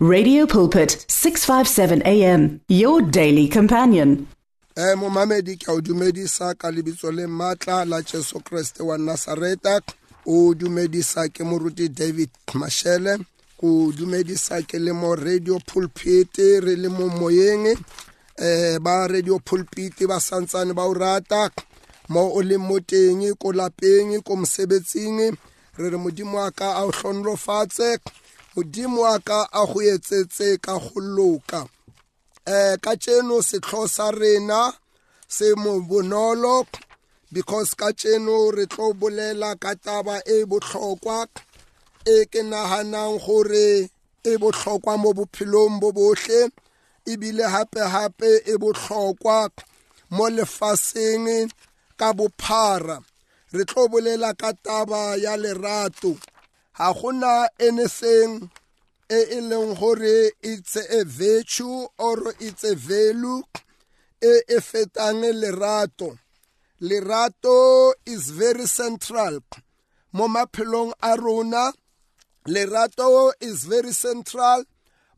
Radio Pulpit 657 AM your daily companion. Eh mo mamedi ke o dumedisa ka lebitso le matla la Jesu Kriste wa Nazareta o dumedisa ke moruti David Mashele ko dumedisa ke le mo radio pulpit re le mo moyeng eh ba radio pulpit ba santsane ba o rata mo o le moteng ko lapeng ko mosebetsing re re modimo a ka a o hlonolo fatse modimo wa ka a go etsetse ka go loka eh ka tseno setlho sa rena se mo bonolo because ka tseno re tlo bolela ka taba e botlhokwa e ke naganang gore e botlhokwa mo bophelong bo botlhe ebile hape-hape e botlhokwa mo lefaseng ka bophara re tlo bolela ka taba ya lerato ga gona anything e e leng gore it's a virtue or it's a value e e fetang lerato lerato is very central mo maphelong a rona lerato is very central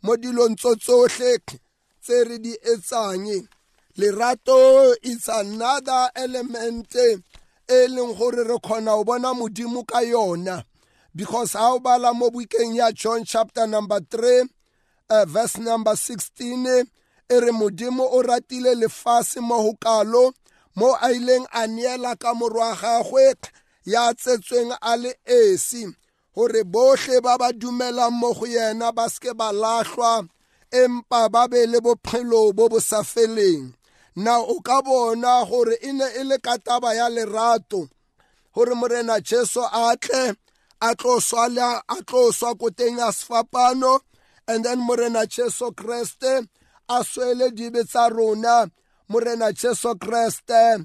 mo dilong tso tsohle tse re di etsang lerato is another element e leng gore re khona o bona modimo ka yona because ha o bala mo bukeng ya john chapter number 3 uh, eh, verse number 16 e re modimo o ratile lefase mo go kalo mo a ileng a neela ka morwa gagwe ya tsetsweng a le esi gore botlhe ba ba dumelang mo go yena ba seke ba lahlwa empa ba be le bophelo bo bo sa feleng na o ka bona gore e ne e le ka taba ya lerato gore morena jesu a tle a tlo swala a tlo swa ko teng a sefapano and then morena jesu kreste a swele dibe tsa rona morena jesu kreste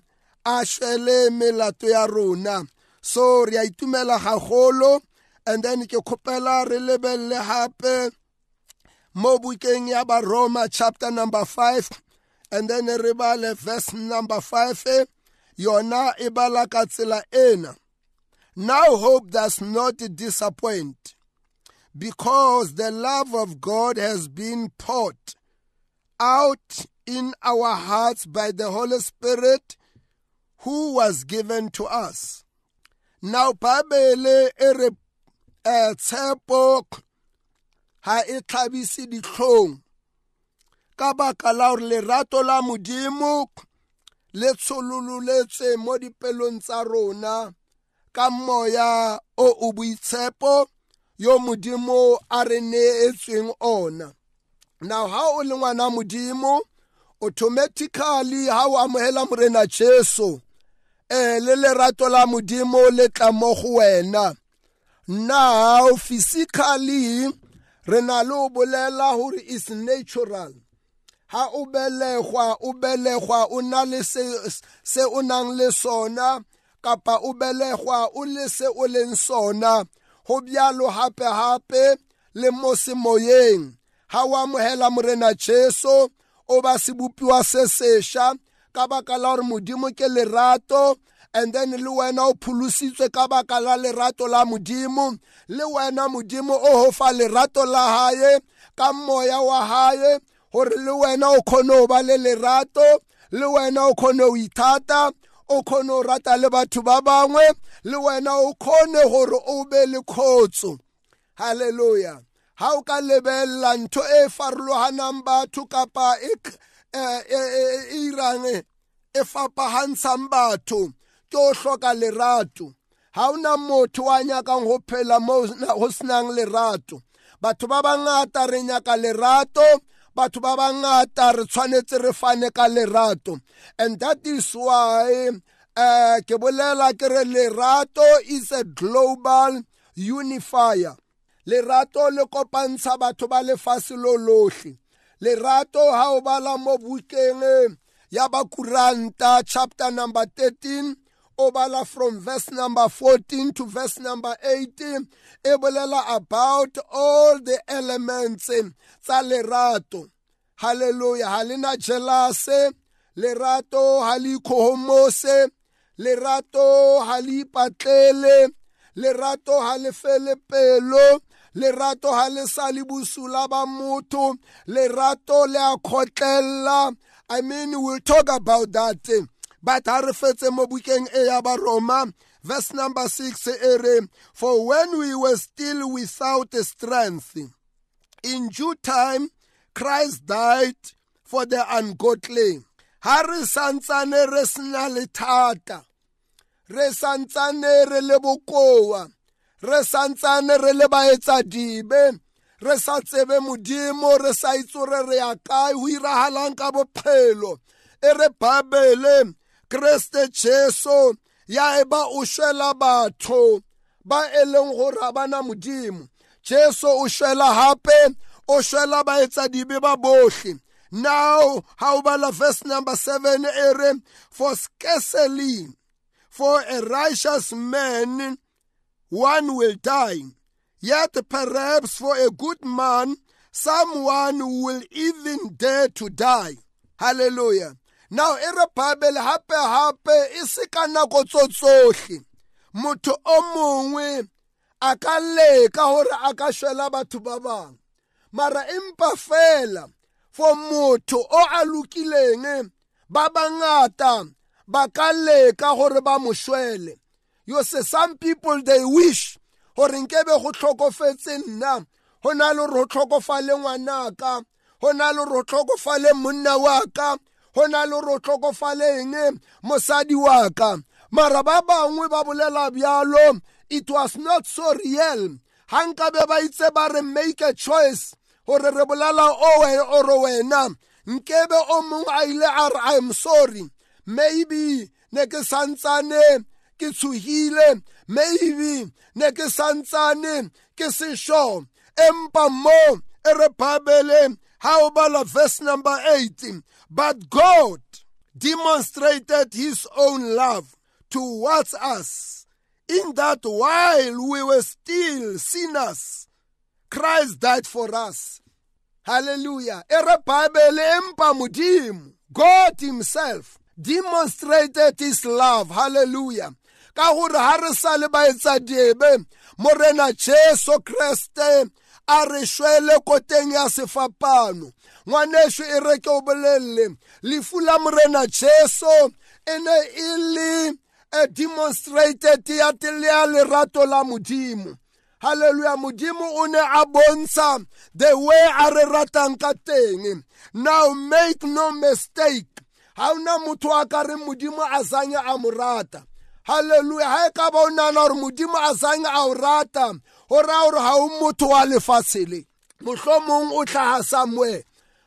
a swele melato ya rona so re a itumela gagolo and then ke kgopela re lebelele gape mo bukeng ya baroma chapter number 5 and then re bale verse number 5 yona e bala ka tsela ena Now hope does not disappoint because the love of God has been poured out in our hearts by the Holy Spirit who was given to us. Now pabele ere re ha e tlhabise ditlhong ka baka la gore lerato la modimo le tsholololetswe mo dipelong tsa rona ka moya o o boitshepo yo modimo a re neetsweng ona now ha o le ngwana modimo automatically ha o amohela morena jesu eh le lerato la modimo le tla mo go wena now physically re na le o bolela gore is natural ha o belegwa o belegwa o na le se, se o nang le sona kapa o belegwa o le se o leng sona go bjalo gape-gape le mo semoyeng ga o amogela morena jesu o ba sebopiwa se sešwa ka baka la gore modimo ke lerato and then le wena o pholositswe ka baka la lerato la modimo le wena modimo o fa lerato la haye ka moya wa haye gore le wena o kgone o ba le lerato le wena o kgone o ithata o khone o rata le batho ba bangwe le wena o khone gore o be le khotso halleluja ha o ka lebelela ntho e farologanang batho kapa e, e, e, e irang e fapagantshang batho ke o hloka lerato ha ona motho a nyakang go phela mo go senang lerato batho ba bangata re nyaka lerato batho ba bangata re tshwanetse re fane ka lerato and that is why eh ke bolela lerato is a global unifier lerato le kopantsha batho ba lefatshe lo lohle lerato ha o bala mo bukeng eh, ya bakuranta chapter number 13 obala from verse number 14 to verse number 18 e bolela about all the elements eh, tsa lerato hallelujah ha lena jelase lerato ha le ikhomose lerato ha le ipatlele lerato ha le fele pelo lerato ha le sa le busula ba motho lerato le a khotlella i mean we'll talk about that eh. ba tha re fetse mo bukeng e ya baroma verse number 6 e re for when we were still without strength in due time Christ died for the ungodly ha re santsane re sena lethata re santsane re le bokowa re santsane re le baetsadibe re sa tsebe modimo re sa itse re re ya kae ho irahalang ka bophelo e re babele kreste jesu ya e ba o shwela batho ba e leng gore ga ba na modimo jesu o shwela gape o shwela baetsadibe ba botlhe now how about verse number seven ere for scarcely for a righteous man one will die yet perhaps for a good man someone will even dare to die hallelujah now e re bible gape-gape e se ka nako tso tsotlhe motho o mongwe a ka leka gore a ka shwela batho ba bangwe mara empa fela for motho o a lokileng ba bangata ba ka leka gore ba mo shwele yo se some people they wish gore nkebe go tlhokofetse nna go na le gore go tlhokofale ngwanaka go na le gore go tlhokofale monna wa ka go I le re o tlokofaleng eh, mosadi wa ka mara ba bangwe ba bolela bjalo it was not so real ga nkabe ba itse ba re make a choice gore re bolela ore wena nkebe o mongwe a ile a re i am sorry maybe ne ke santsane ke tshogile maybe ne ke santsane ke empa mo e re bhabele ga o bala verse number 8 but God demonstrated his own love towards us in that while we were still sinners, Christ died for us. Hallelujah. God himself demonstrated his love. Hallelujah. Kahura gore ha re morena jesu kreste a re shwele koteng ya sefapano ngwaneso e re ke o bolelele lefu la morena jesu e ne e le a demonstrated ya ya lerato la modimo halleluya modimo o ne a bontsha the way a re ratang ka teng now make no mistake ga o na motho a ka re modimo a zanye a mo rata halleluya ga e ka ba o nana gore modimo a zanye a o rata o raya gore ga o motho wa lefatshe le mohlomong o tlhaga samuele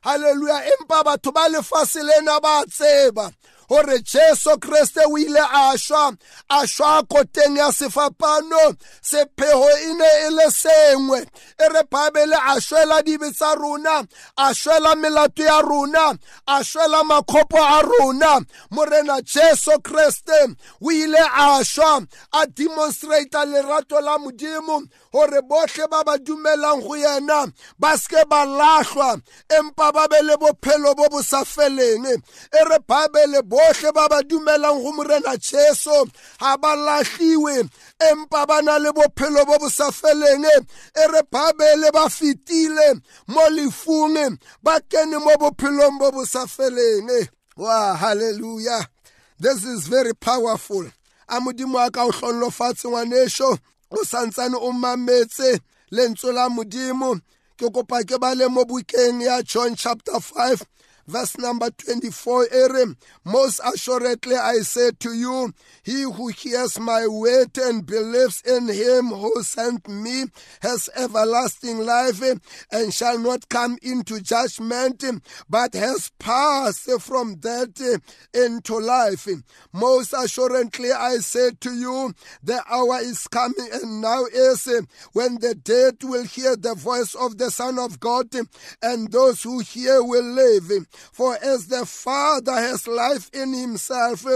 halleluya empa batho ba lefatshe lena ba tseba gore jesu kriste o ile a šwa a šwa koteng ya sefapano sephego e ne e le sengwe e re bhabele a šwela dibe tsa rona a šwela melato ya rona a šwela makgopo a rona morena jesu kriste o ile a šwa a demonstrata lerato la modimo gore botlhe ba ba dumelang go yena ba seke ba lahlwa empa ba be le bophelo bo bo sa feleng e re bhabele bo bohle ba ba dumelang go morena jesu ga ba latlhiwe empa ba na le bophelo bo bo sa feleng e re babele ba fetile mo lefung ba kene mo bophelong bo bo sa feleng wa hallelujah this is very powerful a modimo a ka o tlhonlofatshe ngwanesho o santsane o mametse lentswe la modimo ke kopa ke ba le mo bukeng ya john chapter 5 verse number 24 Aaron, most assuredly I say to you, he who hears my word and believes in him who sent me has everlasting life and shall not come into judgment, but has passed from death into life. Most assuredly I say to you, the hour is coming and now is when the dead will hear the voice of the Son of God, and those who hear will live. For as the Father has life in himself,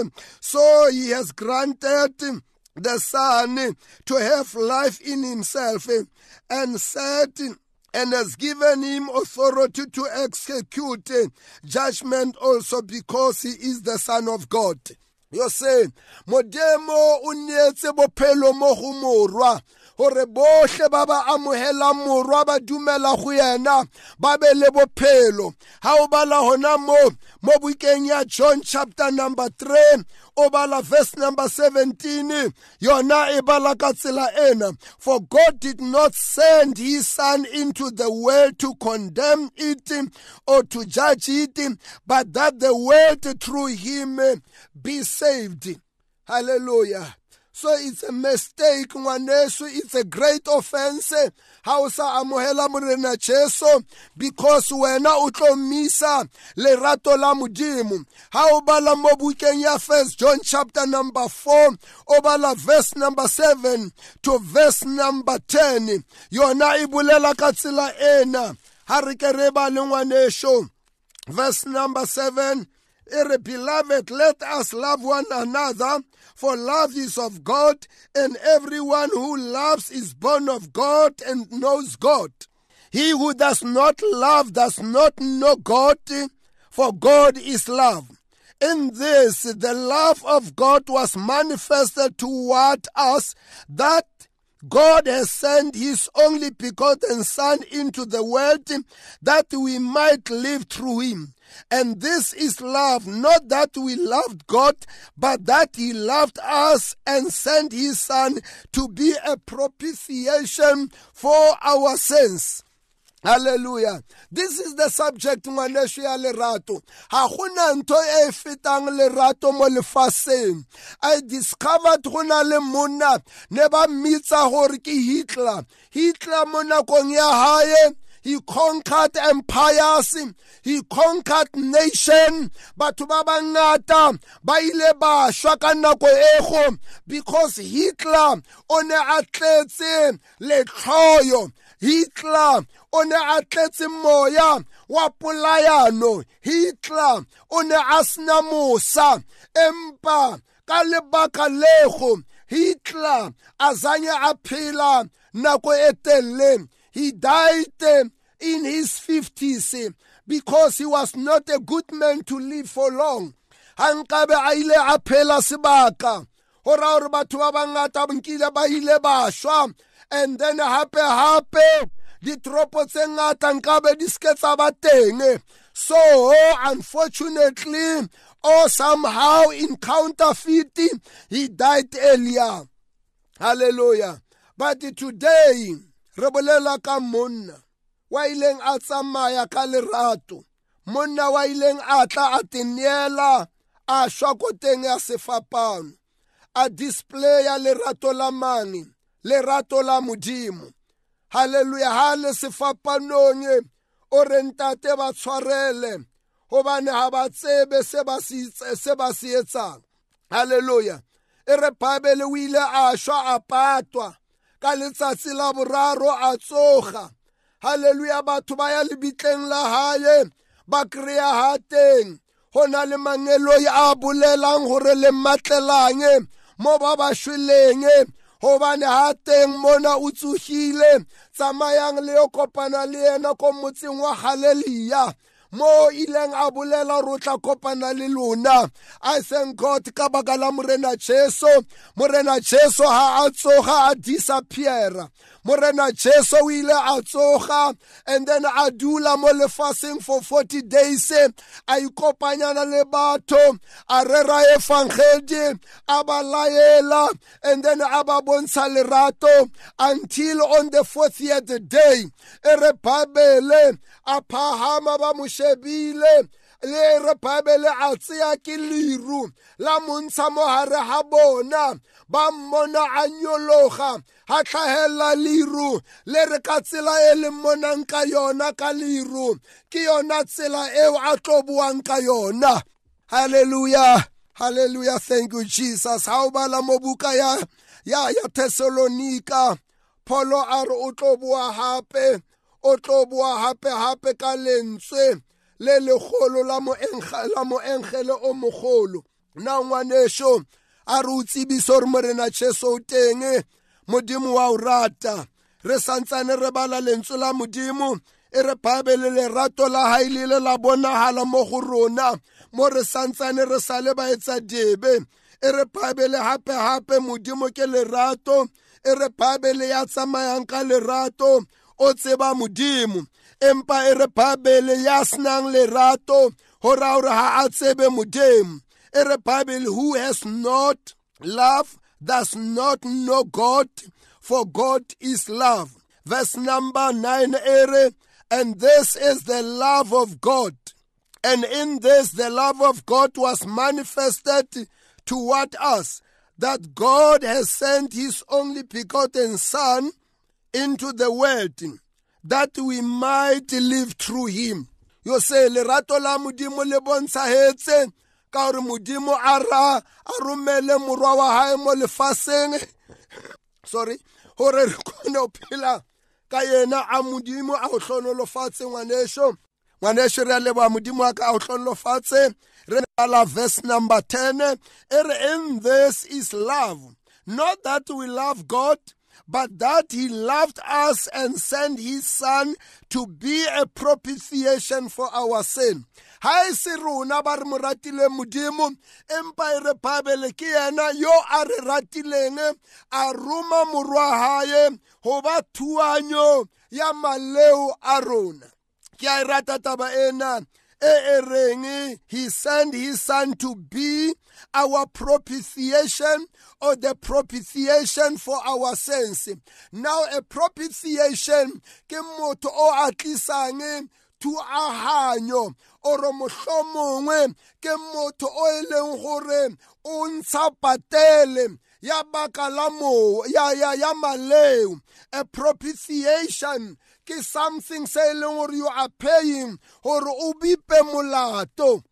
so he has granted the Son to have life in himself and said, and has given him authority to execute judgment also because he is the Son of God. You say, Modemo unyetse bophelo mo gore bohle ba ba amogelang morwa ba dumela go yena ba be le bophelo ga o bala gona mo mo bukeng ya john chapter number 3 o bala verse number 17 yona e bala ka tsela ena for god did not send his son into the world to condemn it or to judge it but that the world through him be saved hallelujah so it's a mistake ngwaneso it's a great offense ha o sa amohela morena jesu because wena o tlo mmisa lerato la modimo ha o bala mo bukeng ya first john chapter number 4 o bala verse number 7 to verse number 10 yona e bolela ka tsela ena ha re ke re ba le ngwaneso verse number 7 Beloved, let us love one another, for love is of God, and everyone who loves is born of God and knows God. He who does not love does not know God, for God is love. In this, the love of God was manifested toward us that God has sent His only begotten Son into the world that we might live through Him. And this is love, not that we loved God, but that He loved us and sent His Son to be a propitiation for our sins. Hallelujah. This is the subject ngwaneso ya lerato. Ha gona ntho e fetang lerato mo I discovered gona le monna ne ba mmitsa gore ke Hitler. Hitler mo nakong ya hae he conquered empires he conquered nation batho ba bangata ba ile ba shwa ka nako ego because hitler o ne a tletse letlhoyo hitler o ne a tletse moya wa polayano hitler o ne a sena mosa empa ka lebaka lego hitler a zanye a phela nako e telele He died um, in his 50s eh, because he was not a good man to live for long. Ha a ile a phela sebaka. Ho ra batho ba bangata bonkile ba ile ba And then hape hape ditoropo tse ngata nkabe di ske tsa ba teng. Eh. So unfortunately or somehow in counterfeiting he died earlier. Hallelujah. But today re bolela ka monna wa ileng a tsamaya ka lerato monna wa ileng a tla a teneela a shwa koteng ya sefapano a displaya lerato la mane lerato la modimo halleluya ha le sefapanong e, o re ntate ba tshwarele gobane ga ba tsebe se ba se etsang halleluya e re bible o ile a shwa a patwa ka letsatsi la boraro a tsoga halleluya batho ba ya lebitleng la hae ba kry-a hateng go na le mangeloi a bolelang gore le matlelang mo ba ba shweleng gobane ga teng mona o tsogile tsamayang le yo kopana le ena ko motseng wa haleliya mo ileng a bolela gore o tla kopana le lona icen court ka baka la morena jesu morena jesu ha a tsoga a disappeara morena jesu o ile a tsoga and then a dula mo lefaseng for 40 days a ikopanyana le batho a rera efangedi a ba laela and then a ba bontsha lerato until on the 40th day e re babele a phahama ba mo shebile le repabe le a tseya ke leru la montsha mogare ga bona ba mmona a nyologa ga tlhagelela leru le re ka tsela e le monang ka yona ka leru ke yona tsela eo a tlo buang ka yona halleluja halleluja thank you jesus ga o bala mo buka ya ya ya thessalonika pholo a re o tlo boa gape o tlo boa gape-gape ka lentswe le legolo la moenkgele o mogolo na ngwanešo a re o tsebiso gore morena cheso o teng modimo wa o rata re santsane re bala lentswe la modimo e re bhabele lerato la hae le le la bonagala mo go rona mo re santsane re sa le baetsa debe e re bhabele gape-gape modimo ke lerato e re bhabele ya tsamayang ka lerato o tseba modimo empa Bible ya ha a tsebe modimo Bible who has not love does not know God for God is love verse number 9 ere and this is the love of God and in this the love of God was manifested toward us that God has sent his only begotten son into the world that we might live through him yo se lerato la modimo le bontshagetse ka gore modimo a ra a romele morwa wa gae mo lefaseng sorry gore re kgone go phela ka yena a modimo a go tlhonolofatse ngwaneso ngwaneso re a leboa modimo a ka a go tlhonolofatse re ala verse number 10 e re and this is love not that we love god but that he loved us and sent his son to be a propitiation for our sin. Ha e se rona ba re mo modimo empa e re bibele ke yena yo a re ratileng a roma morwa ba thuanyo ya maleo a rona. Ke a e rata taba ena. erring, he sent his son to be our propitiation or the propitiation for our sins. Now, a propitiation ke motho o atlisang thuaganyo oro mohlomongwe ke motho o e leng gore o ntsha patele ya baka la moo ya maleo a propitiation ke something se e leng gore you are paying gore o bipe molato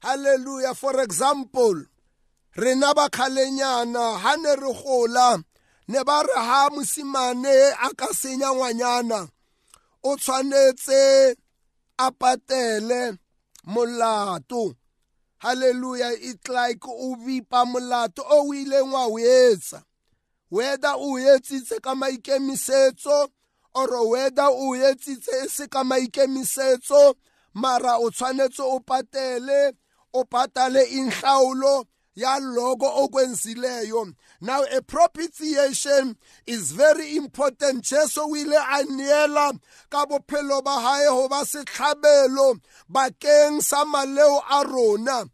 halleluja for example rena bakgalenyana ha ne re gola ne ba re ha mosimane a ka senya ngwanyana o tshwanetse a patele molato halleluja it like o bipa molato o o ileng wa o etsa whether o etsitse ka maikemisetso or whether o etsitse se ka maikemisetso mara o tshwanetse o patele o patale inhlawulo yaloko okwenzileyo now a propitiation is very important jesu o ile a neela ka bophelo ba gae go ba setlhabelo bakeng sa maleo a rona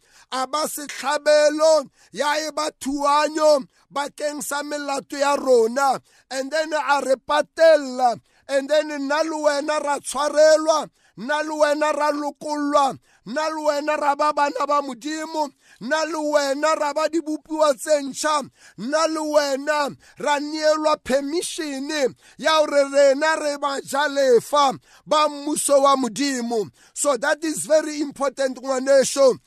abasitlhabelo yae ba thuanyo bakeng sa melato ya rona and then a re patelela and then nna le wena ra tshwarelwa nna le wena ra lokollwa nna le wena ra ba bana ba modimo nna le wena ra ba dibopiwa tse ntšha nna le wena ra neelwa permišene ya gore rena re bajalefa ba mmuso wa modimo so that is very important ngwaneso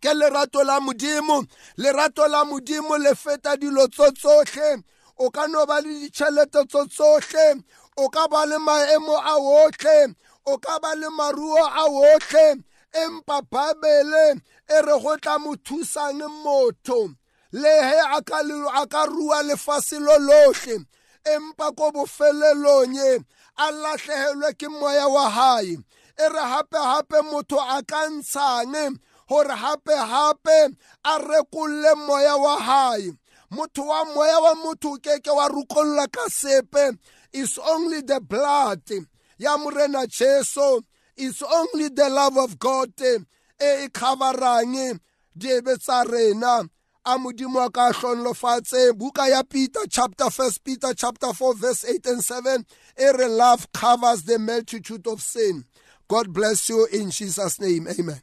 ke lerato la modimo lerato la modimo le feta dilo tso tsotlhe o ka no ba le ditšhelete tso tsotlhe o ka ba le maemo a otlhe o ka ba le maruo a otlhe empa babele e re go tla mo thusang motho le he a ka rua lefase lo lotlhe empa ko bofelelong e, a latlhegelwe ke moya wa gae e re gape-gape motho a ka ntshang gore hape gape a rekolle moya wa gae motho wa moya wa motho ke ke wa ka sepe is only the blood ya morena jesu is only the love of god e e coverang diebe tsa rena a modimo a ka buka ya peter chapter 1. peter chapter 4 verse 8 and 7 e love covers the multitude of sin god bless you in jesus name amen